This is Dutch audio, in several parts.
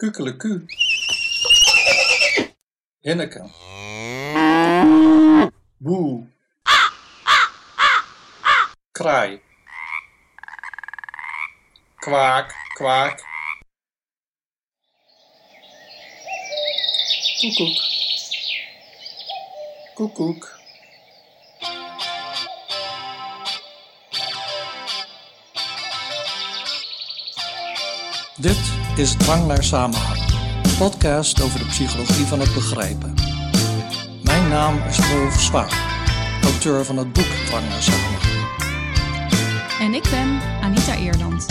Kukeleku. Hinneke. Boe. Kraai. Kwaak, kwaak. Koekoek. Koekoek. Dit is Drang naar Samenhang, een podcast over de psychologie van het begrijpen. Mijn naam is Rolf Zwaan, auteur van het boek Drang naar Samenhang. En ik ben Anita Eerland.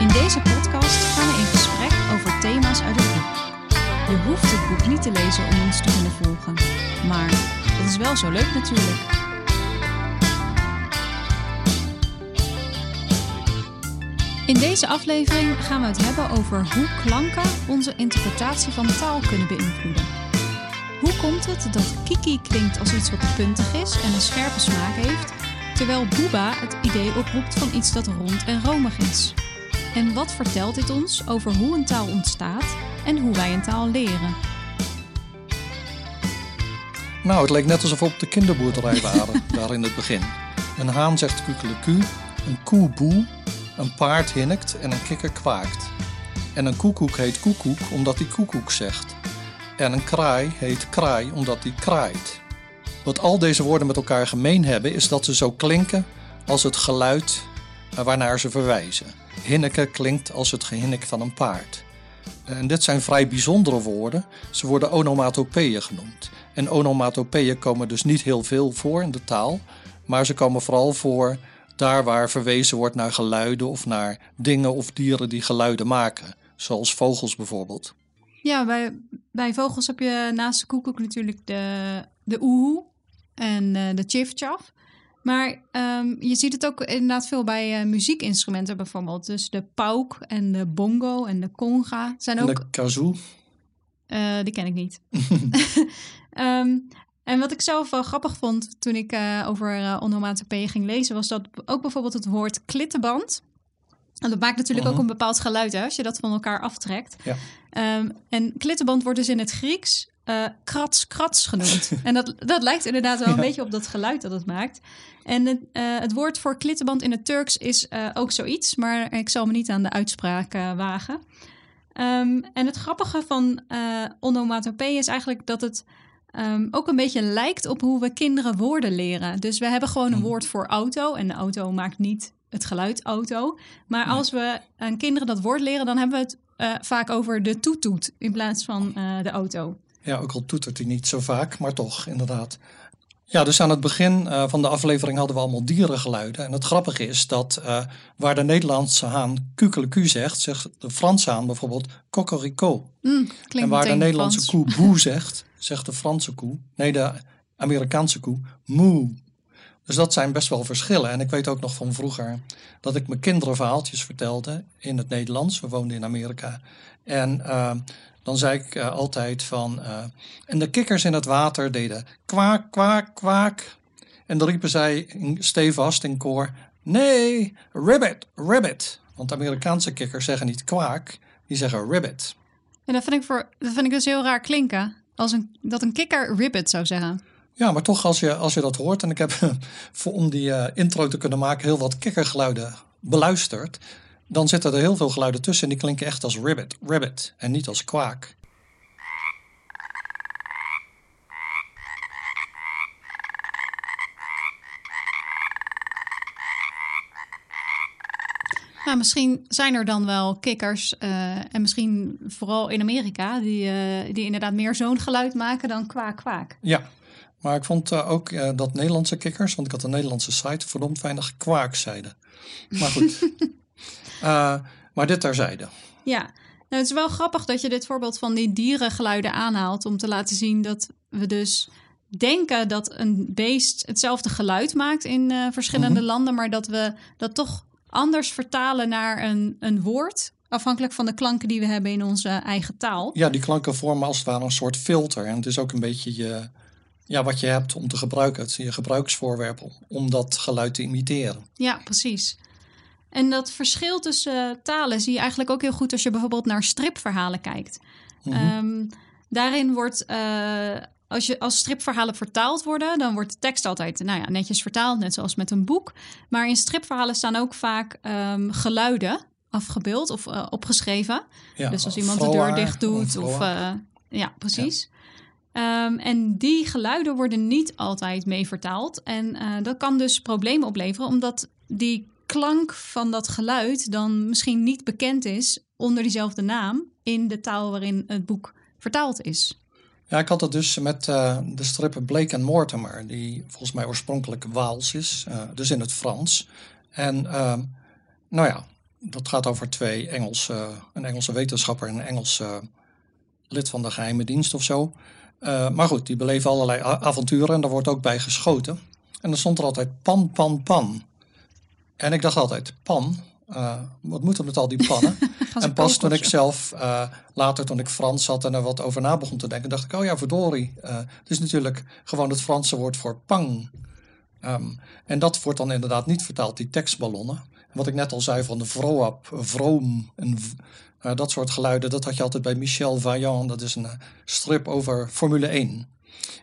In deze podcast gaan we in gesprek over thema's uit het boek. Je hoeft het boek niet te lezen om ons te kunnen volgen. Maar dat is wel zo leuk natuurlijk. In deze aflevering gaan we het hebben over hoe klanken onze interpretatie van taal kunnen beïnvloeden. Hoe komt het dat kiki klinkt als iets wat puntig is en een scherpe smaak heeft, terwijl booba het idee oproept van iets dat rond en romig is? En wat vertelt dit ons over hoe een taal ontstaat en hoe wij een taal leren? Nou, het leek net alsof we op de kinderboerderij waren, daar in het begin. Een haan zegt kukeleku, een koe boe, een paard hinnikt en een kikker kwaakt. En een koekoek heet koekoek omdat hij koekoek zegt. En een kraai heet kraai omdat hij kraait. Wat al deze woorden met elkaar gemeen hebben is dat ze zo klinken als het geluid waarnaar ze verwijzen. Hinneke klinkt als het gehinnik van een paard. En dit zijn vrij bijzondere woorden. Ze worden onomatopeeën genoemd. En onomatopeeën komen dus niet heel veel voor in de taal, maar ze komen vooral voor daar waar verwezen wordt naar geluiden of naar dingen of dieren die geluiden maken, zoals vogels bijvoorbeeld. Ja, bij, bij vogels heb je naast de koekoek natuurlijk de, de oehoe en uh, de chifchaf. Maar um, je ziet het ook inderdaad veel bij uh, muziekinstrumenten bijvoorbeeld. Dus de pauk en de bongo en de conga zijn ook... En de kazoo? Uh, die ken ik niet. um, en wat ik zelf wel grappig vond toen ik uh, over uh, onomatopeeën ging lezen... was dat ook bijvoorbeeld het woord klittenband... En dat maakt natuurlijk uh -huh. ook een bepaald geluid hè, als je dat van elkaar aftrekt. Ja. Um, en klittenband wordt dus in het Grieks uh, krats krats genoemd. en dat, dat lijkt inderdaad wel een ja. beetje op dat geluid dat het maakt. En het, uh, het woord voor klittenband in het Turks is uh, ook zoiets, maar ik zal me niet aan de uitspraak wagen. Um, en het grappige van onomatopee is eigenlijk dat het um, ook een beetje lijkt op hoe we kinderen woorden leren. Dus we hebben gewoon een woord voor auto en de auto maakt niet het geluid auto. Maar als we aan kinderen dat woord leren, dan hebben we het uh, vaak over de toetoet in plaats van uh, de auto. Ja, ook al toetert hij niet zo vaak, maar toch, inderdaad. Ja, dus aan het begin uh, van de aflevering hadden we allemaal dierengeluiden. En het grappige is dat waar de Nederlandse haan kukeleku zegt, zegt de Franse haan bijvoorbeeld cocorico. Mm, en waar de Nederlandse Frans. koe boe zegt, zegt de Franse koe, nee, de Amerikaanse koe, moe. Dus dat zijn best wel verschillen. En ik weet ook nog van vroeger dat ik mijn kinderen verhaaltjes vertelde in het Nederlands. We woonden in Amerika. En uh, dan zei ik uh, altijd van... Uh, en de kikkers in het water deden kwaak, kwaak, kwaak. En dan riepen zij stevast in koor... Nee, ribbit, ribbit. Want Amerikaanse kikkers zeggen niet kwaak, die zeggen ribbit. En dat vind ik, voor, dat vind ik dus heel raar klinken. Als een, dat een kikker ribbit zou zeggen. Ja, maar toch als je, als je dat hoort, en ik heb voor, om die uh, intro te kunnen maken heel wat kikkergeluiden beluisterd, dan zitten er heel veel geluiden tussen en die klinken echt als ribbit, ribbit en niet als kwaak. Nou, misschien zijn er dan wel kikkers, uh, en misschien vooral in Amerika, die, uh, die inderdaad meer zo'n geluid maken dan kwaak, kwaak. Ja, maar ik vond uh, ook dat Nederlandse kikkers, want ik had een Nederlandse site, verdomd weinig kwaak zeiden. Maar goed. uh, maar dit terzijde. Ja, nou, het is wel grappig dat je dit voorbeeld van die dierengeluiden aanhaalt om te laten zien dat we dus denken dat een beest hetzelfde geluid maakt in verschillende mm -hmm. landen, maar dat we dat toch anders vertalen naar een, een woord Afhankelijk van de klanken die we hebben in onze eigen taal. Ja, die klanken vormen als het ware een soort filter. En het is ook een beetje je, ja, wat je hebt om te gebruiken. Het is je gebruiksvoorwerp om dat geluid te imiteren. Ja, precies. En dat verschil tussen talen zie je eigenlijk ook heel goed als je bijvoorbeeld naar stripverhalen kijkt. Ehm, daarin wordt, eh, als, je, als stripverhalen vertaald worden, dan wordt de tekst altijd nou ja, netjes vertaald, net zoals met een boek. Maar in stripverhalen staan ook vaak ehm, geluiden afgebeeld of eh, opgeschreven. Ja, dus als iemand de deur dicht doet of... eh, ja, precies. Ehm, en die geluiden worden niet altijd mee vertaald. En dat kan dus problemen opleveren, omdat die klank van dat geluid dan misschien niet bekend is onder diezelfde naam in de taal waarin het boek vertaald is. Ja, ik had het dus met eh, de strip Blake and Mortimer, die volgens mij oorspronkelijk Waals is, eh, dus in het Frans. En ehm, nou ja, dat gaat over twee Engelse, een Engelse wetenschapper en een Engelse lid van de geheime dienst of zo. Eh, maar goed, die beleven allerlei avonturen en daar wordt ook bij geschoten. En dan stond er altijd pan, pan, pan. En ik dacht altijd, pan? Eh, wat moeten met al die pannen? En pas toen ik zelf, eh, later toen ik Frans zat en er wat over na begon te denken, dacht ik, oh ja, verdorie. eh, het is natuurlijk gewoon het Franse woord voor pang. Ehm, en dat wordt dan inderdaad niet vertaald, die tekstballonnen. En wat ik net al zei van de vroap, vroom, en dat soort geluiden, dat had je altijd bij Michel Vaillant. Dat is een strip over Formule 1.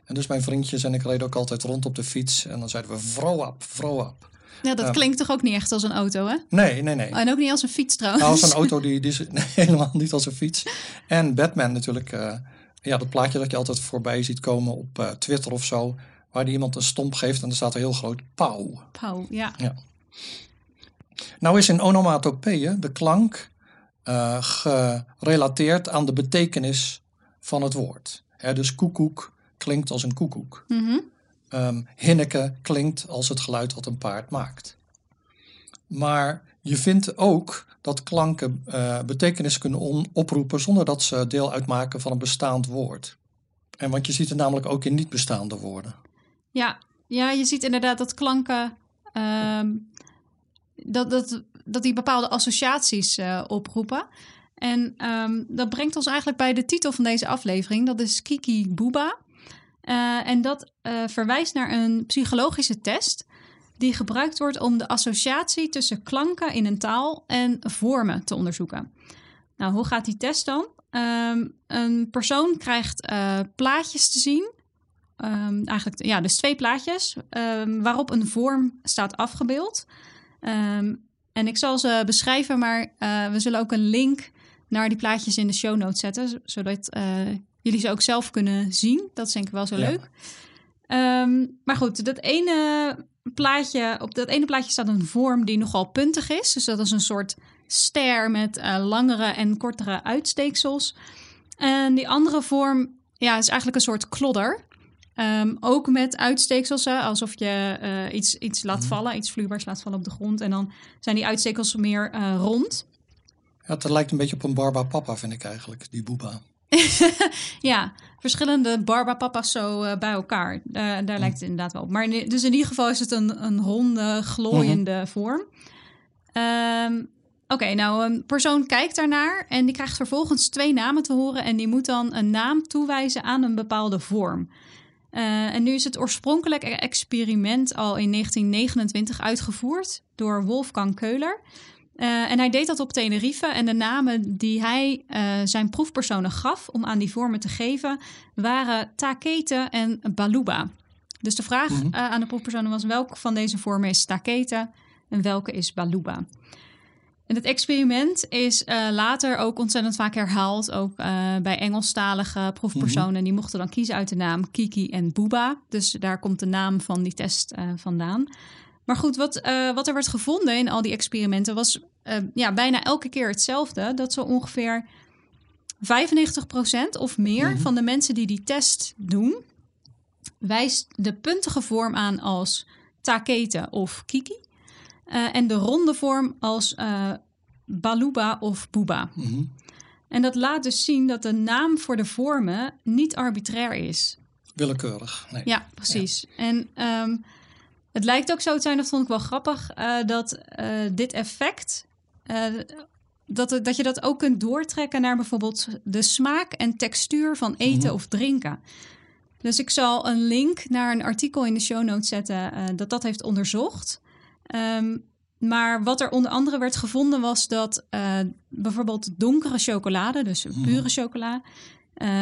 En dus mijn vriendjes en ik reden ook altijd rond op de fiets en dan zeiden we vroap, vroap. Ja, dat Ja. klinkt toch ook niet echt als een auto, hè? Nee, nee, nee. En ook niet als een fiets trouwens. Nou, zo'n auto die, die is nee, helemaal niet als een fiets. En Batman natuurlijk. eh, ja, dat plaatje dat je altijd voorbij ziet komen op eh, Twitter of zo. Waar die iemand een stomp geeft en dan staat er heel groot pauw. Pauw, ja. Nou is in onomatopeeën de klank eh, gerelateerd aan de betekenis van het woord. Hè, dus koekoek klinkt als een koekoek. Mhm. Ehm hinneke klinkt als het geluid wat een paard maakt. Maar je vindt ook dat klanken eh, betekenis kunnen oproepen zonder dat ze deel uitmaken van een bestaand woord. En want je ziet het namelijk ook in niet bestaande woorden. Ja, ja, je ziet inderdaad dat klanken. ehm, dat, dat, dat die bepaalde associaties eh, oproepen. En ehm, dat brengt ons eigenlijk bij de titel van deze aflevering. Dat is Kiki Booba. Eh, en dat eh, verwijst naar een psychologische test. Die gebruikt wordt om de associatie tussen klanken in een taal en vormen te onderzoeken. Nou, hoe gaat die test dan? Ehm, een persoon krijgt eh, plaatjes te zien Ehm, eigenlijk, ja, dus twee plaatjes ehm, waarop een vorm staat afgebeeld. En ik zal ze beschrijven, maar we zullen ook een link naar die plaatjes in de show notes zetten, zodat jullie ze ook zelf kunnen zien. Dat is denk ik wel zo Ja. leuk. Ehm, maar goed, dat ene plaatje, op dat ene plaatje staat een vorm die nogal puntig is. Dus dat is een soort ster met eh, langere en kortere uitsteeksels. En die andere vorm ja, is eigenlijk een soort klodder. Ehm, ook met uitsteeksels, hè, alsof je eh, iets, iets laat vallen, iets vloeibaars laat vallen op de grond. En dan zijn die uitsteeksels meer eh, rond. Ja, het lijkt een beetje op een Barba Papa, vind ik eigenlijk, die boeba. Ja, verschillende barbapapa's zo eh, bij elkaar. Daar lijkt het inderdaad wel op. Maar in- dus in ieder geval is het een, een ronde, glooiende vorm. Ehm, Oké, nou een persoon kijkt daarnaar en die krijgt vervolgens twee namen te horen. En die moet dan een naam toewijzen aan een bepaalde vorm. Eh, en nu is het oorspronkelijke experiment al in 1929 uitgevoerd door Wolfgang Keuler. Eh, en hij deed dat op Tenerife. En de namen die hij eh, zijn proefpersonen gaf om aan die vormen te geven, waren Takete en Baluba. Dus de vraag Mhm. eh, aan de proefpersonen was: welke van deze vormen is Takete en welke is Baluba? En het experiment is later ook ontzettend vaak herhaald. Ook bij Engelstalige proefpersonen. Die mochten dan kiezen uit de naam Kiki en Booba. Dus daar komt de naam van die test vandaan. Maar goed, wat, eh, wat er werd gevonden in al die experimenten was eh, ja, bijna elke keer hetzelfde. Dat zo ongeveer 95% of meer Mhm. van de mensen die die test doen, wijst de puntige vorm aan als takete of kiki. eh, en de ronde vorm als baluba of booba. Mhm. En dat laat dus zien dat de naam voor de vormen niet arbitrair is. Willekeurig. Nee. Ja, precies. En ehm, het lijkt ook zo te zijn, dat vond ik wel grappig, eh, dat eh, dit effect, eh, dat, dat je dat ook kunt doortrekken naar bijvoorbeeld de smaak en textuur van eten Mhm. of drinken. Dus ik zal een link naar een artikel in de show notes zetten dat dat heeft onderzocht. Ehm, maar wat er onder andere werd gevonden was dat bijvoorbeeld donkere chocolade, dus pure chocola,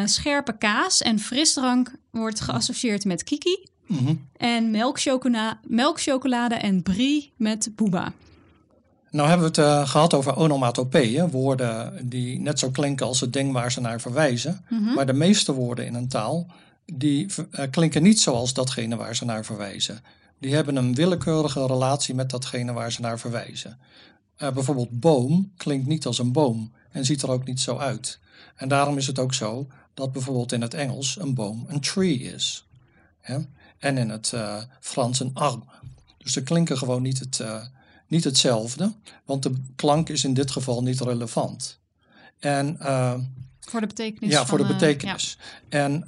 scherpe kaas en frisdrank wordt geassocieerd met kiki. Mm En melkchocola, melkchocolade en brie met booba. Nou hebben we het uh, gehad over onomatopeeën, woorden die net zo klinken als het ding waar ze naar verwijzen. Mhm. Maar de meeste woorden in een taal, die uh, klinken niet zoals datgene waar ze naar verwijzen. Die hebben een willekeurige relatie met datgene waar ze naar verwijzen. Uh, bijvoorbeeld boom klinkt niet als een boom en ziet er ook niet zo uit. En daarom is het ook zo dat bijvoorbeeld in het Engels een boom een tree is. Hè? En in het Frans een arbre. Dus ze klinken gewoon niet het niet hetzelfde, want de klank is in dit geval niet relevant. En, uh, voor de betekenis. Ja, voor de betekenis. Ja. En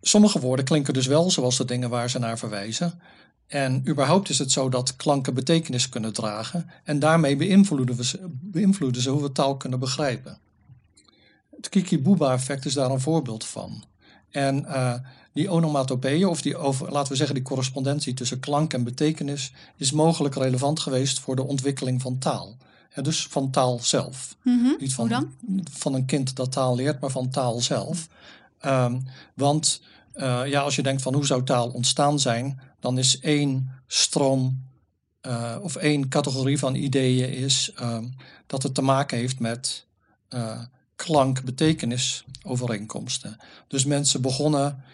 sommige woorden klinken dus wel zoals de dingen waar ze naar verwijzen. En überhaupt is het zo dat klanken betekenis kunnen dragen. En daarmee beïnvloeden, we ze, beïnvloeden ze hoe we taal kunnen begrijpen. Het Kiki-Booba-effect is daar een voorbeeld van. En die onomatopeeën, of die over, laten we zeggen die correspondentie tussen klank en betekenis, is mogelijk relevant geweest voor de ontwikkeling van taal. Ja, dus van taal zelf. Mm -hmm. Niet van, dan? van een kind dat taal leert, maar van taal zelf. Um, want uh, ja, als je denkt van hoe zou taal ontstaan zijn, dan is één stroom uh, of één categorie van ideeën is um, dat het te maken heeft met uh, klank-betekenis overeenkomsten. Dus mensen begonnen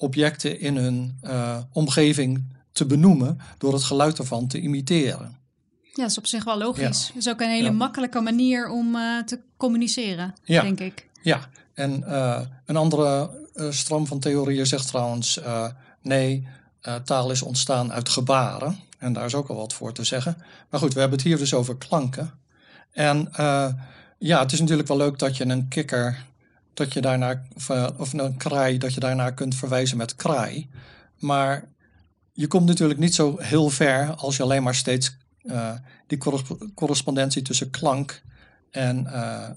objecten in hun uh, omgeving te benoemen door het geluid ervan te imiteren. Ja, dat is op zich wel logisch. Ja. Dat is ook een hele Ja. makkelijke manier om uh, te communiceren, Ja. denk ik. Ja, en uh, een andere stroom van theorieën zegt trouwens: nee, taal is ontstaan uit gebaren. En daar is ook al wat voor te zeggen. Maar goed, we hebben het hier dus over klanken. En ja, het is natuurlijk wel leuk dat je een kikker, dat je daarnaar, of, uh, of een kraai, dat je daarnaar kunt verwijzen met kraai. Maar je komt natuurlijk niet zo heel ver als je alleen maar steeds uh, die correspondentie tussen klank en, uh,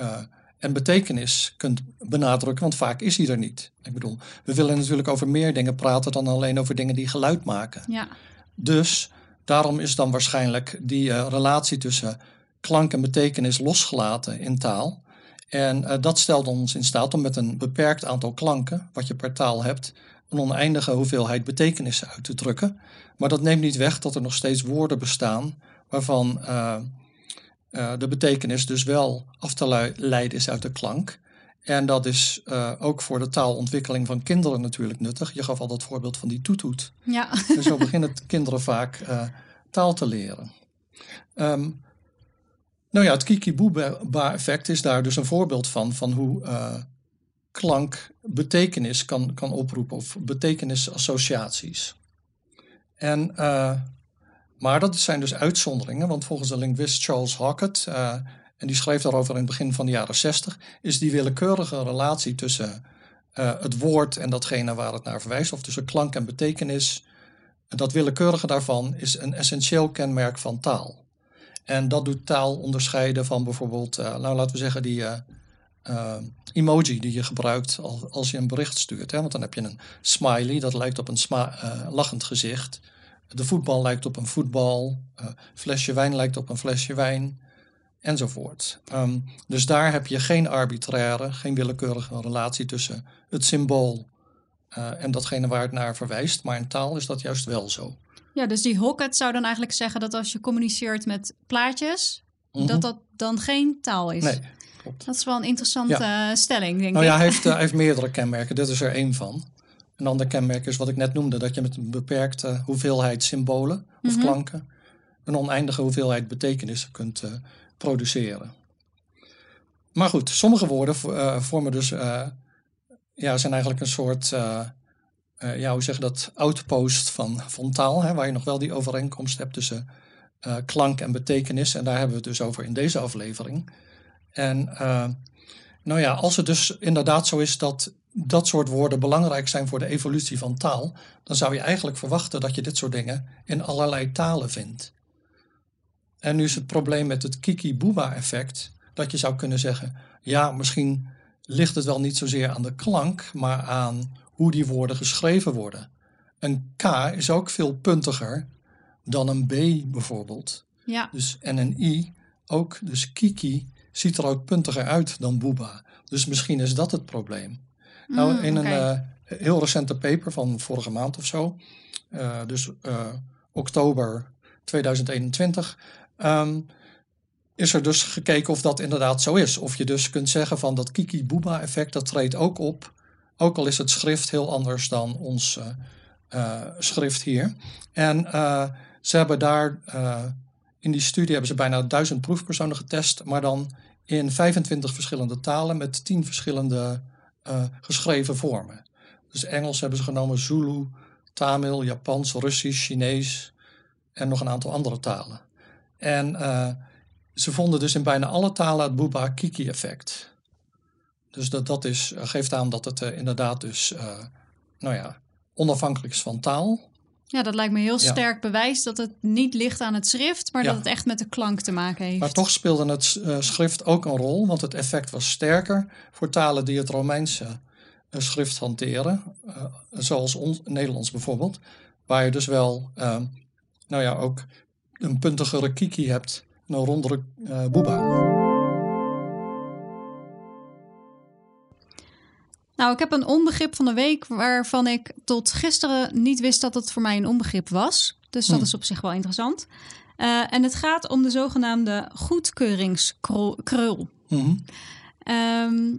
uh, en betekenis kunt benadrukken, want vaak is die er niet. Ik bedoel, we willen natuurlijk over meer dingen praten dan alleen over dingen die geluid maken. Ja. Dus daarom is dan waarschijnlijk die relatie tussen klank en betekenis losgelaten in taal. En uh, dat stelt ons in staat om met een beperkt aantal klanken, wat je per taal hebt, een oneindige hoeveelheid betekenissen uit te drukken. Maar dat neemt niet weg dat er nog steeds woorden bestaan waarvan uh, uh, de betekenis dus wel af te leiden is uit de klank. En dat is uh, ook voor de taalontwikkeling van kinderen natuurlijk nuttig. Je gaf al dat voorbeeld van die toetoet. Ja. En zo beginnen kinderen vaak taal te leren. Um, nou ja, het Kiki-Booba-effect is daar dus een voorbeeld van, van hoe uh, klank betekenis kan, kan oproepen of betekenisassociaties. En, uh, maar dat zijn dus uitzonderingen, want volgens de linguist Charles Hockett, uh, en die schreef daarover in het begin van de jaren 60, is die willekeurige relatie tussen het woord en datgene waar het naar verwijst, of tussen klank en betekenis, dat willekeurige daarvan is een essentieel kenmerk van taal. En dat doet taal onderscheiden van bijvoorbeeld, uh, nou laten we zeggen, die uh, uh, emoji die je gebruikt als, je een bericht stuurt. Hè? Want dan heb je een smiley, dat lijkt op een lachend gezicht. De voetbal lijkt op een voetbal. flesje wijn lijkt op een flesje wijn. Enzovoort. Um, dus daar heb je geen arbitraire, geen willekeurige relatie tussen het symbool en datgene waar het naar verwijst. Maar in taal is dat juist wel zo. Ja, dus die Hocket zou dan eigenlijk zeggen dat als je communiceert met plaatjes, mm -hmm. dat dat dan geen taal is. Nee, klopt. Dat is wel een interessante ja. stelling, denk nou ik. ja, hij heeft, uh, hij heeft meerdere kenmerken. Dit is er één van. Een ander kenmerk is wat ik net noemde, dat je met een beperkte hoeveelheid symbolen of Mhm. mm -hmm. klanken een oneindige hoeveelheid betekenissen kunt uh, produceren. Maar goed, sommige woorden uh, vormen dus, ja, zijn eigenlijk een soort uh, ja, hoe zeg je dat, outpost van, van taal, hè, waar je nog wel die overeenkomst hebt tussen uh, klank en betekenis. En daar hebben we het dus over in deze aflevering. En uh, nou ja, als het dus inderdaad zo is dat dat soort woorden belangrijk zijn voor de evolutie van taal, dan zou je eigenlijk verwachten dat je dit soort dingen in allerlei talen vindt. En nu is het probleem met het Kiki-Booba-effect dat je zou kunnen zeggen, ja, misschien ligt het wel niet zozeer aan de klank, maar aan hoe die woorden geschreven worden. Een K is ook veel puntiger dan een B bijvoorbeeld. Ja, Dus, en een I ook. Dus Kiki ziet er ook puntiger uit dan Booba. Dus misschien is dat het probleem. nou, Mm, in een eh, heel recente paper van vorige maand of zo, eh, dus eh, oktober 2021, ehm, is er dus gekeken of dat inderdaad zo is. Of je dus kunt zeggen van dat Kiki-Booba-effect, dat treedt ook op. Ook al is het schrift heel anders dan ons eh, eh, schrift hier. En eh, ze hebben daar, in die studie hebben ze bijna duizend proefpersonen getest, maar dan in 25 verschillende talen met 10 verschillende geschreven vormen. Dus Engels hebben ze genomen, Zulu, Tamil, Japans, Russisch, Chinees en nog een aantal andere talen. En ze vonden dus in bijna alle talen het Booba-Kiki-effect. Dus dat, dat is, eh, geeft aan dat het eh, inderdaad dus, eh, nou ja, onafhankelijk is van taal. ja, dat lijkt me heel Ja. sterk bewijs dat het niet ligt aan het schrift, maar Ja. dat het echt met de klank te maken heeft. Maar toch speelde het schrift ook een rol, want het effect was sterker voor talen die het Romeinse schrift hanteren, zoals ons, Nederlands bijvoorbeeld, waar je dus wel, nou ja, ook een puntigere kiki hebt en een rondere boeba. Nou, ik heb een onbegrip van de week waarvan ik tot gisteren niet wist dat het voor mij een onbegrip was. Dus dat Hmm. is op zich wel interessant. Eh, en het gaat om de zogenaamde goedkeuringskrul. Mhm. Ehm,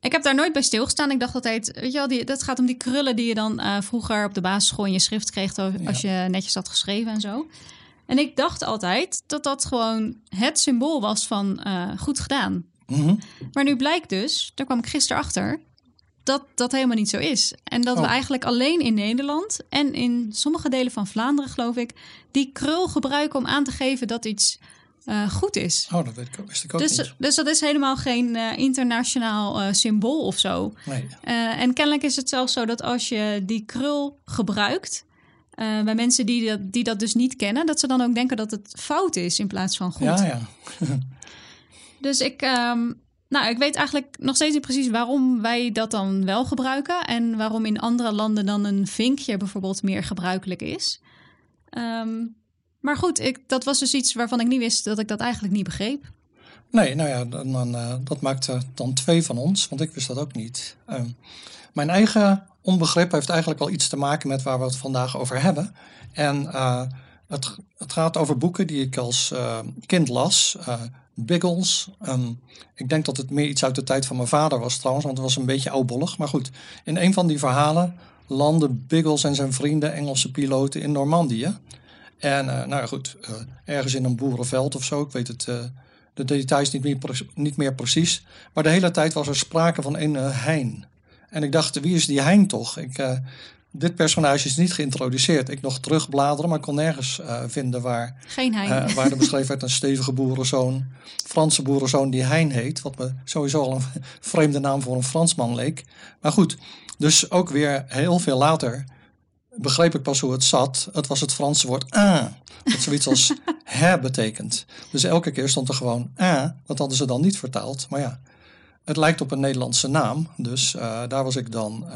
ik heb daar nooit bij stilgestaan. Ik dacht altijd, weet je wel, die, dat gaat om die krullen die je dan eh, vroeger op de basisschool in je schrift kreeg als je netjes had geschreven en zo. En ik dacht altijd dat dat gewoon het symbool was van eh, goed gedaan. Mhm. Maar nu blijkt dus, daar kwam ik gisteren achter, dat dat helemaal niet zo is. En dat we Oh. eigenlijk alleen in Nederland en in sommige delen van Vlaanderen, geloof ik, die krul gebruiken om aan te geven dat iets eh, goed is. Oh, dat weet ik, ook- wist ik ook Dus, niet. dus dat is helemaal geen eh, internationaal eh, symbool of zo. Nee. En kennelijk is het zelfs zo dat als je die krul gebruikt, bij mensen die dat, die dat dus niet kennen, dat ze dan ook denken dat het fout is in plaats van goed. Ja, ja. Dus ik, ehm, nou, ik weet eigenlijk nog steeds niet precies waarom wij dat dan wel gebruiken. En waarom in andere landen dan een vinkje bijvoorbeeld meer gebruikelijk is. Ehm, maar goed, ik, dat was dus iets waarvan ik niet wist dat ik dat eigenlijk niet begreep. Nee, nou ja, dan, dan, eh, dat maakt eh, dan twee van ons, want ik wist dat ook niet. Ehm, mijn eigen onbegrip heeft eigenlijk wel iets te maken met waar we het vandaag over hebben. En eh, het, het gaat over boeken die ik als eh, kind las. eh, Biggles. Ehm, ik denk dat het meer iets uit de tijd van mijn vader was trouwens, want het was een beetje oudbollig. Maar goed, in een van die verhalen landden Biggles en zijn vrienden Engelse piloten in Normandië. En eh, nou ja, goed, ergens in een boerenveld of zo, ik weet het, de details niet meer, niet meer precies. Maar de hele tijd was er sprake van een hein. En ik dacht, wie is die hein toch? Ik, dit personage is niet geïntroduceerd. Ik nog terugbladeren, maar kon nergens eh, vinden waar, Geen hein. eh, waar er beschreven werd een stevige boerenzoon, Franse boerenzoon die hein heet. Wat me sowieso al een vreemde naam voor een Fransman leek. Maar goed, dus ook weer heel veel later begreep ik pas hoe het zat. Het was het Franse woord ah, dat zoiets als hè betekent. Dus elke keer stond er gewoon ah, dat hadden ze dan niet vertaald. Maar ja, het lijkt op een Nederlandse naam, dus eh, daar was ik dan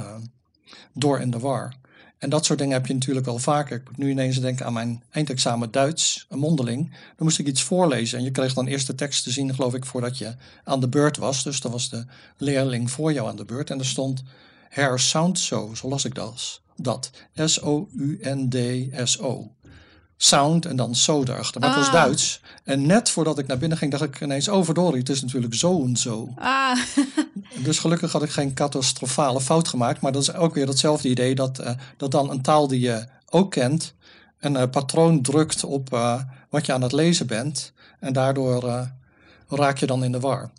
door in de war. En dat soort dingen heb je natuurlijk wel vaker. Ik moet nu ineens denken aan mijn eindexamen Duits, een mondeling. Dan moest ik iets voorlezen en je kreeg dan eerst de tekst te zien, geloof ik, voordat je aan de beurt was. Dus dan was de leerling voor jou aan de beurt en er stond Her sound so, zo las ik dat. Dat. S-O-U-N-D-S-O. Sound en dan so erachter. Maar het was Ah. Duits. En net voordat ik naar binnen ging, dacht ik ineens, oh verdorie, het is natuurlijk zo en zo. Ah, Dus gelukkig had ik geen catastrofale fout gemaakt. Maar dat is ook weer hetzelfde idee dat, eh, dat dan een taal die je ook kent, een eh, patroon drukt op eh, wat je aan het lezen bent. En daardoor raak je dan in de war.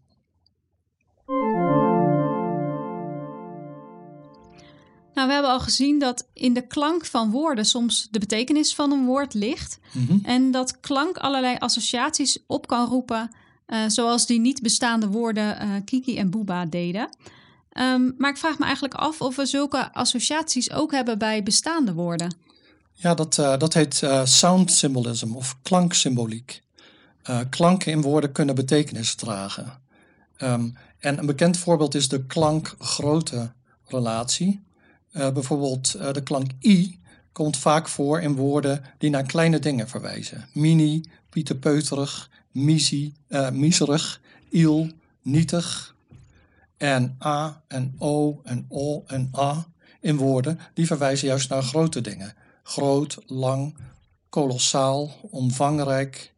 Nou, we hebben al gezien dat in de klank van woorden soms de betekenis van een woord ligt. Mhm. En dat klank allerlei associaties op kan roepen, eh, zoals die niet bestaande woorden eh, Kiki en Booba deden. Ehm, maar ik vraag me eigenlijk af of we zulke associaties ook hebben bij bestaande woorden. Ja, dat, eh, dat heet sound symbolism of klanksymboliek. Klanken in woorden kunnen betekenis dragen. Ehm, en een bekend voorbeeld is de klank-grootte relatie. Eh, bijvoorbeeld eh, de klank i komt vaak voor in woorden die naar kleine dingen verwijzen. Mini, pieterpeuterig, misie, uh, miserig, iel, nietig. En a en o en o en a in woorden die verwijzen juist naar grote dingen. Groot, lang, kolossaal, omvangrijk.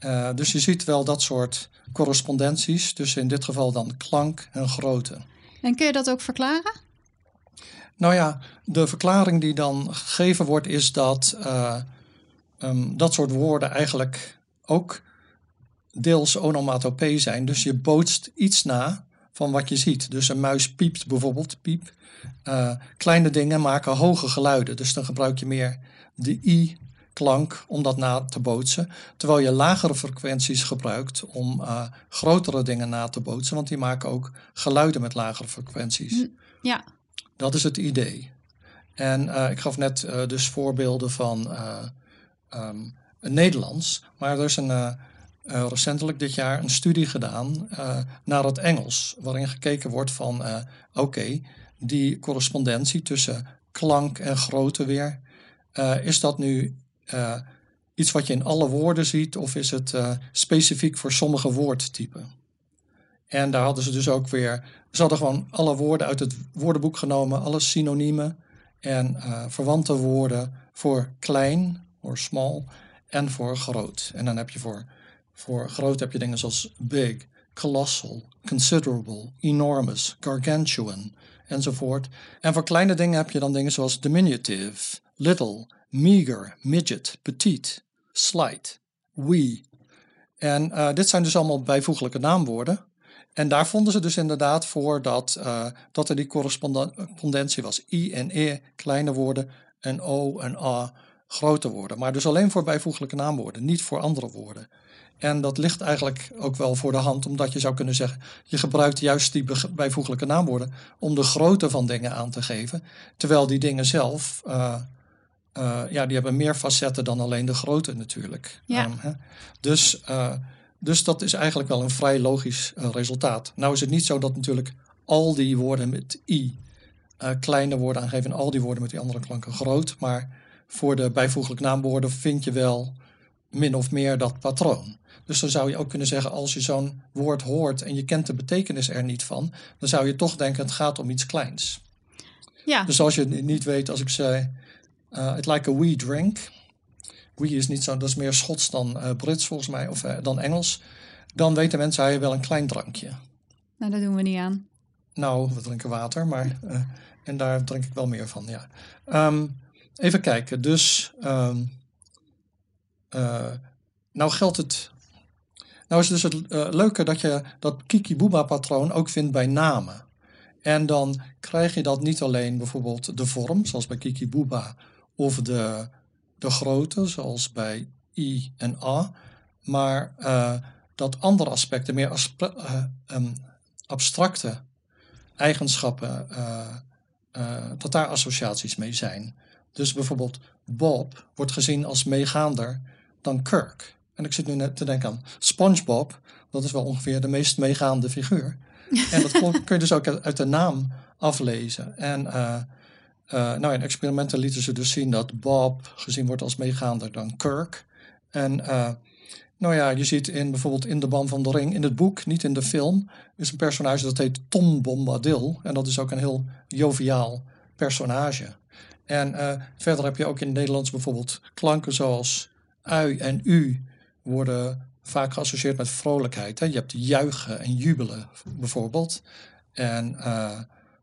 Uh, dus je ziet wel dat soort correspondenties tussen in dit geval dan klank en grootte. En kun je dat ook verklaren? Nou ja, de verklaring die dan gegeven wordt is dat uh, um, dat soort woorden eigenlijk ook deels onomatopee zijn. Dus je bootst iets na van wat je ziet. Dus een muis piept bijvoorbeeld, piep. Uh, kleine dingen maken hoge geluiden. Dus dan gebruik je meer de i-klank om dat na te bootsen. Terwijl je lagere frequenties gebruikt om uh, grotere dingen na te bootsen. Want die maken ook geluiden met lagere frequenties. Ja. Dat is het idee. En uh, ik gaf net dus voorbeelden van um, Nederlands. Maar er is een recentelijk dit jaar een studie gedaan naar het Engels, waarin gekeken wordt van oké, die correspondentie tussen klank en grootte weer, is dat nu iets wat je in alle woorden ziet of is het specifiek voor sommige woordtypen? En daar hadden ze dus ook weer, ze hadden gewoon alle woorden uit het woordenboek genomen, alle synoniemen en verwante woorden voor klein, voor small, en voor groot. En dan heb je voor voor groot heb je dingen zoals big, colossal, considerable, enormous, gargantuan enzovoort. En voor kleine dingen heb je dan dingen zoals diminutive, little, meager, midget, petite, slight, wee. En uh, dit zijn dus allemaal bijvoeglijke naamwoorden. En daar vonden ze dus inderdaad voor dat, uh, dat er die correspondentie was. I en E kleine woorden en O en A grote woorden. Maar dus alleen voor bijvoeglijke naamwoorden, niet voor andere woorden. En dat ligt eigenlijk ook wel voor de hand, omdat je zou kunnen zeggen: je gebruikt juist die bijvoeglijke naamwoorden om de grootte van dingen aan te geven. Terwijl die dingen zelf, uh, uh, ja, die hebben meer facetten dan alleen de grootte natuurlijk. Ja. Um, hè? Dus, uh, dus dat is eigenlijk wel een vrij logisch resultaat. Nou is het niet zo dat natuurlijk al die woorden met i kleine woorden aangeven en al die woorden met die andere klanken groot. Maar voor de bijvoeglijke naamwoorden vind je wel min of meer dat patroon. Dus dan zou je ook kunnen zeggen, als je zo'n woord hoort en je kent de betekenis er niet van, dan zou je toch denken het gaat om iets kleins. Ja. Dus als je het niet weet, als ik zei, uh, it like a wee drink. Wee is niet zo, dat is meer Schots dan uh, Brits volgens mij, of uh, dan Engels. Dan weten mensen, hij wel een klein drankje. Nou, dat doen we niet aan. Nou, we drinken water, maar en daar drink ik wel meer van, ja. Um, even kijken, dus um, nou geldt het nou is dus het leuke dat je dat Kiki-Booba-patroon ook vindt bij namen. En dan krijg je dat niet alleen bijvoorbeeld de vorm, zoals bij Kiki-Booba, of de, de grootte, zoals bij I en A, maar uh, dat andere aspecten, meer aspe, uh, um, abstracte eigenschappen, dat daar associaties mee zijn. Dus bijvoorbeeld Bob wordt gezien als meegaander dan Kirk. En ik zit nu net te denken aan SpongeBob. Dat is wel ongeveer de meest meegaande figuur. En dat kun je dus ook uit de naam aflezen. En nou, in experimenten lieten ze dus zien dat Bob gezien wordt als meegaander dan Kirk. En uh, nou ja, je ziet in bijvoorbeeld in De Band van de Ring, in het boek, niet in de film, is een personage dat heet Tom Bombadil. En dat is ook een heel joviaal personage. En verder heb je ook in het Nederlands bijvoorbeeld klanken zoals ui en u worden vaak geassocieerd met vrolijkheid. Hè? Je hebt juichen en jubelen bijvoorbeeld. En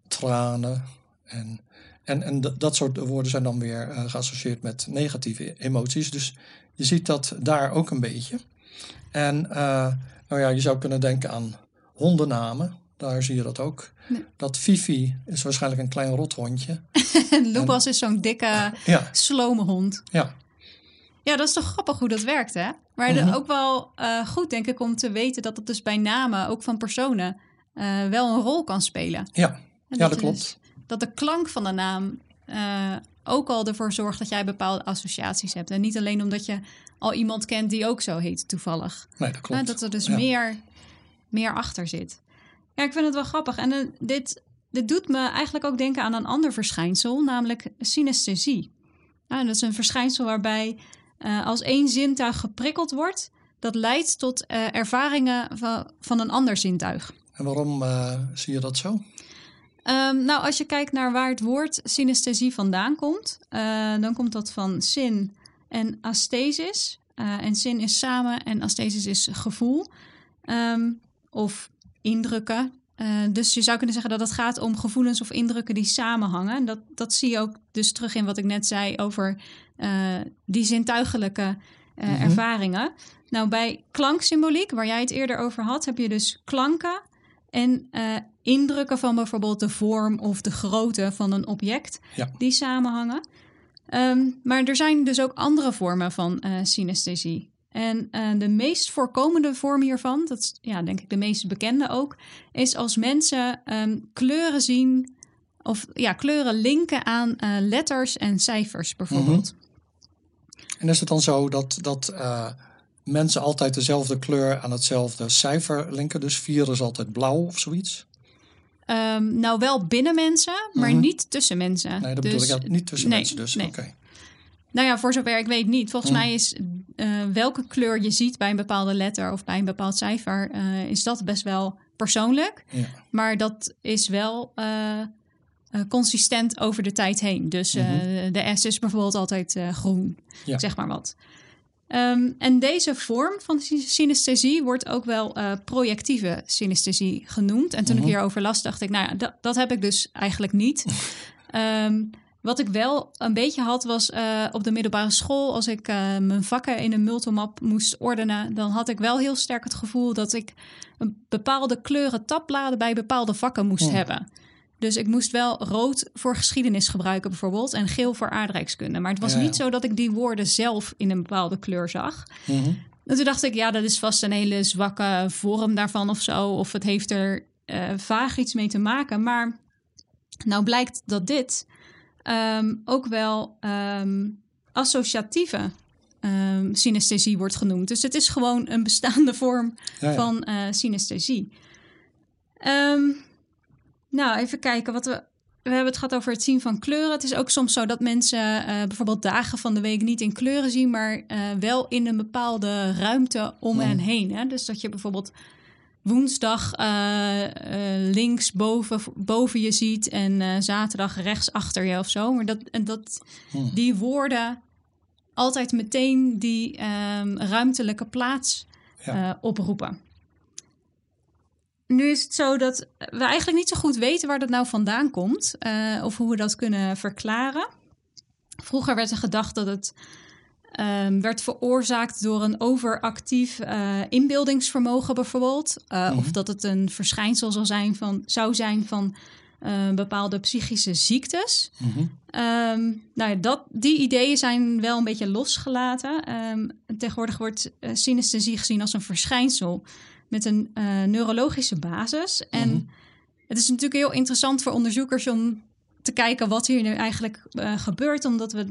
tranen. En, en, en dat soort woorden zijn dan weer uh, geassocieerd met negatieve emoties. Dus je ziet dat daar ook een beetje. En uh, nou ja, je zou kunnen denken aan hondennamen. Daar zie je dat ook. Nee. Dat Fifi is waarschijnlijk een klein rothondje. Lubas is zo'n dikke, ja. slome hond. Ja, ja, dat is toch grappig hoe dat werkt, hè? Maar mm -hmm. ook wel uh, goed, denk ik, om te weten dat het dus bij namen, ook van personen, wel een rol kan spelen. Ja, ja dat, dat klopt. Dus, dat de klank van de naam uh, ook al ervoor zorgt dat jij bepaalde associaties hebt. En niet alleen omdat je al iemand kent die ook zo heet, toevallig. Nee, dat klopt. dat er dus ja. meer, meer achter zit. Ja, ik vind het wel grappig. En dit, dit doet me eigenlijk ook denken aan een ander verschijnsel, namelijk synesthesie. Nou, dat is een verschijnsel waarbij uh, als één zintuig geprikkeld wordt, dat leidt tot ervaringen van, van een ander zintuig. En waarom zie je dat zo? Um, nou, als je kijkt naar waar het woord synesthesie vandaan komt, dan komt dat van zin en aesthesis. en zin is samen en aesthesis is gevoel. Um, of indrukken. Uh, dus je zou kunnen zeggen dat het gaat om gevoelens of indrukken die samenhangen. Dat, dat zie je ook dus terug in wat ik net zei over die zintuigelijke mm-hmm. ervaringen. Nou, bij klanksymboliek, waar jij het eerder over had, heb je dus klanken en indrukken van bijvoorbeeld de vorm of de grootte van een object ja. die samenhangen. Um, maar er zijn dus ook andere vormen van synesthesie. En uh, de meest voorkomende vorm hiervan, dat is ja, denk ik de meest bekende ook, is als mensen um, kleuren zien of ja, kleuren linken aan uh, letters en cijfers bijvoorbeeld. Mm -hmm. En is het dan zo dat, dat uh, mensen altijd dezelfde kleur aan hetzelfde cijfer linken? Dus 4 is altijd blauw of zoiets? Um, nou, wel binnen mensen, maar mm -hmm. niet tussen mensen. Nee, dat dus, bedoel ik niet tussen nee, mensen dus. Nee. Oké. Nou ja, voor zover ik weet niet. Volgens mij is uh, welke kleur je ziet bij een bepaalde letter of bij een bepaald cijfer, uh, is dat best wel persoonlijk. Ja. Maar dat is wel uh, consistent over de tijd heen. Dus mm -hmm. de S is bijvoorbeeld altijd groen, ja. zeg maar wat. Um, en deze vorm van synesthesie wordt ook wel projectieve synesthesie genoemd. En toen mm -hmm. ik mhm. hierover las, dacht ik, nou ja, dat, dat heb ik dus eigenlijk niet. um, Wat ik wel een beetje had, was uh, op de middelbare school, als ik uh, mijn vakken in een multimap moest ordenen, dan had ik wel heel sterk het gevoel dat ik een bepaalde kleuren tabbladen bij bepaalde vakken moest hebben. Dus ik moest wel rood voor geschiedenis gebruiken bijvoorbeeld en geel voor aardrijkskunde. Maar het was ja, niet zo dat ik die woorden zelf in een bepaalde kleur zag. Mm -hmm. En toen dacht ik, ja, dat is vast een hele zwakke vorm daarvan of zo. Of het heeft er uh, vaag iets mee te maken. Maar nou blijkt dat dit um, ook wel um, associatieve um, synesthesie wordt genoemd. Dus het is gewoon een bestaande vorm ja. van uh, synesthesie. Nou, even kijken wat we. We hebben het gehad over het zien van kleuren. Het is ook soms zo dat mensen uh, bijvoorbeeld dagen van de week niet in kleuren zien, maar uh, wel in een bepaalde ruimte om hen heen. Hè? Dus dat je bijvoorbeeld woensdag uh, uh, links boven, boven je ziet en zaterdag rechts achter je of zo. Maar dat, en dat hmm. die woorden altijd meteen die um, ruimtelijke plaats ja. oproepen. Nu is het zo dat we eigenlijk niet zo goed weten waar dat nou vandaan komt of hoe we dat kunnen verklaren. Vroeger werd er gedacht dat het um, werd veroorzaakt door een overactief uh, inbeeldingsvermogen bijvoorbeeld. Uh, mm -hmm. Of dat het een verschijnsel zou zijn van, zou zijn van bepaalde psychische ziektes. Mm -hmm. um, nou ja, dat, die ideeën zijn wel een beetje losgelaten. Um, tegenwoordig wordt synesthesie gezien als een verschijnsel met een neurologische basis. Mm -hmm. En mhm. het is natuurlijk heel interessant voor onderzoekers om te kijken wat hier nu eigenlijk gebeurt, omdat we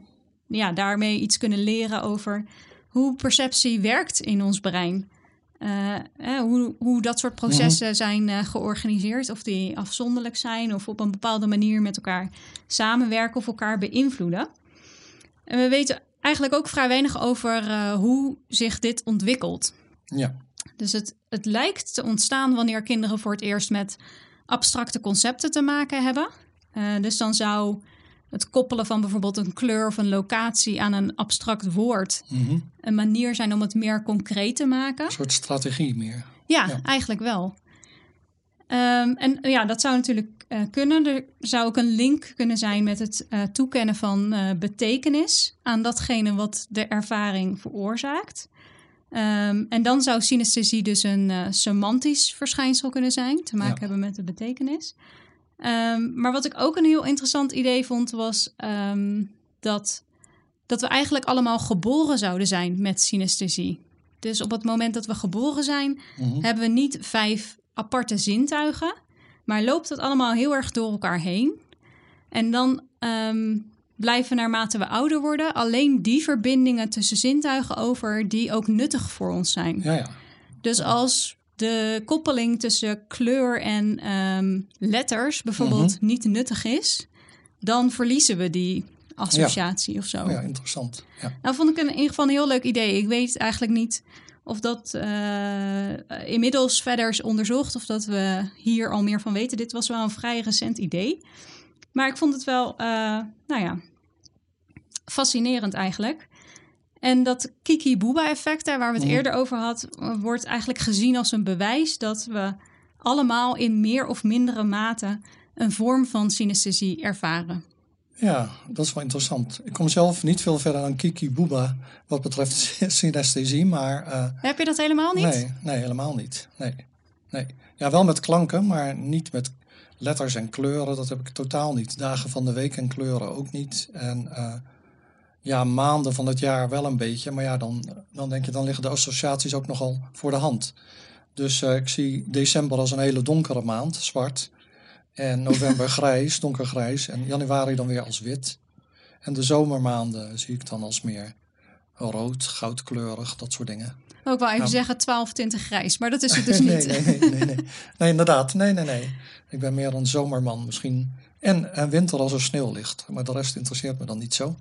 ja, daarmee iets kunnen leren over hoe perceptie werkt in ons brein. Uh, eh, hoe, hoe dat soort processen mm-hmm. zijn uh, georganiseerd, of die afzonderlijk zijn of op een bepaalde manier met elkaar samenwerken of elkaar beïnvloeden. En we weten eigenlijk ook vrij weinig over uh, hoe zich dit ontwikkelt. Ja. Dus het, het lijkt te ontstaan wanneer kinderen voor het eerst met abstracte concepten te maken hebben. dus dan zou het koppelen van bijvoorbeeld een kleur of een locatie aan een abstract woord mm-hmm. een manier zijn om het meer concreet te maken. Een soort strategie meer. Ja, ja. eigenlijk wel. Um, en ja, dat zou natuurlijk uh, kunnen. Er zou ook een link kunnen zijn met het uh, toekennen van uh, betekenis aan datgene wat de ervaring veroorzaakt. Um, en dan zou synesthesie dus een semantisch verschijnsel kunnen zijn, te maken ja. hebben met de betekenis. Um, maar wat ik ook een heel interessant idee vond, was um, dat, dat we eigenlijk allemaal geboren zouden zijn met synesthesie. Dus op het moment dat we geboren zijn, mm-hmm. hebben we niet vijf aparte zintuigen, maar loopt het allemaal heel erg door elkaar heen. En dan um, blijven naarmate we ouder worden alleen die verbindingen tussen zintuigen over die ook nuttig voor ons zijn. Ja, ja. Dus als de koppeling tussen kleur en um, letters bijvoorbeeld mm -hmm. niet nuttig is, dan verliezen we die associatie of zo. Ja, interessant. Ja. Nou, vond ik in ieder geval een heel leuk idee. Ik weet eigenlijk niet of dat eh, inmiddels verder is onderzocht of dat we hier al meer van weten. Dit was wel een vrij recent idee. Maar ik vond het wel, eh, nou ja, fascinerend eigenlijk. En dat Kiki-Booba-effect, waar we het Mhm. eerder over hadden, wordt eigenlijk gezien als een bewijs dat we allemaal in meer of mindere mate een vorm van synesthesie ervaren. ja, dat is wel interessant. Ik kom zelf niet veel verder dan Kiki Booba wat betreft synesthesie, maar eh, Heb je dat helemaal niet? nee, nee, helemaal niet. Nee, nee. Ja, wel met klanken, maar niet met letters en kleuren. Dat heb ik totaal niet. Dagen van de week en kleuren ook niet. En eh, ja, maanden van het jaar wel een beetje. Maar ja, dan, dan denk je, dan liggen de associaties ook nogal voor de hand. Dus eh, ik zie december als een hele donkere maand, zwart. En november grijs, donkergrijs. En januari dan weer als wit. En de zomermaanden zie ik dan als meer rood, goudkleurig, dat soort dingen. Ook wel even Nou. zeggen 12 tinten grijs, maar dat is het dus nee, niet. Nee, nee, nee, nee. Nee, inderdaad. Nee, nee, nee. Ik ben meer een zomerman misschien. En, en winter als er sneeuw ligt. Maar de rest interesseert me dan niet zo.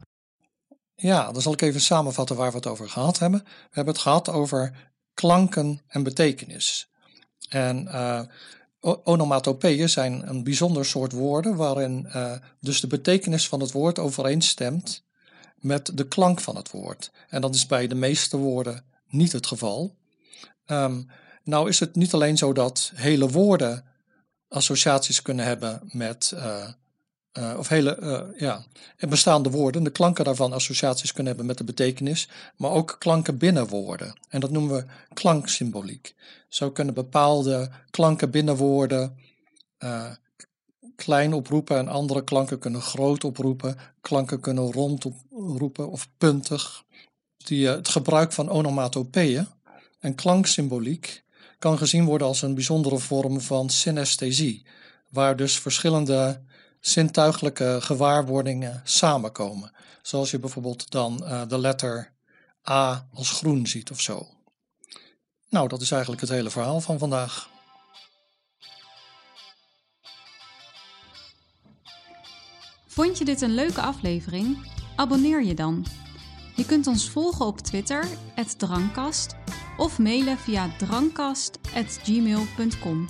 Ja, dan zal ik even samenvatten waar we het over gehad hebben. We hebben het gehad over klanken en betekenis. En o- onomatopeeën zijn een bijzonder soort woorden waarin eh, dus de betekenis van het woord overeenstemt met de klank van het woord. En dat is bij de meeste woorden niet het geval. Ehm, nou is het niet alleen zo dat hele woorden associaties kunnen hebben met, eh, eh, of hele, eh, ja, bestaande woorden, de klanken daarvan associaties kunnen hebben met de betekenis, maar ook klanken binnen woorden. En dat noemen we klanksymboliek. Zo kunnen bepaalde klanken binnen woorden eh, klein oproepen en andere klanken kunnen groot oproepen, klanken kunnen rond oproepen of puntig. Die, het gebruik van onomatopeeën en klanksymboliek kan gezien worden als een bijzondere vorm van synesthesie, waar dus verschillende zintuigelijke gewaarwordingen samenkomen. Zoals je bijvoorbeeld dan eh, de letter A als groen ziet of zo. Nou, dat is eigenlijk het hele verhaal van vandaag. Vond je dit een leuke aflevering? Abonneer je dan. Je kunt ons volgen op Twitter, @drankast, of mailen via drankkast@gmail.com.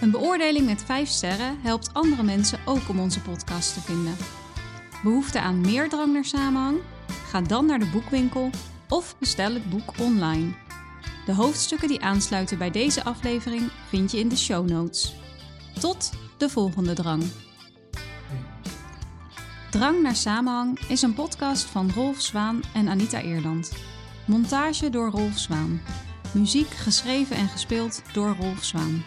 Een beoordeling met 5 sterren helpt andere mensen ook om onze podcast te vinden. Behoefte aan meer drang naar samenhang? Ga dan naar de boekwinkel of bestel het boek online. De hoofdstukken die aansluiten bij deze aflevering vind je in de show notes. Tot de volgende drang. Drang naar Samenhang is een podcast van Rolf Zwaan en Anita Eerland. Montage door Rolf Zwaan. Muziek geschreven en gespeeld door Rolf Zwaan.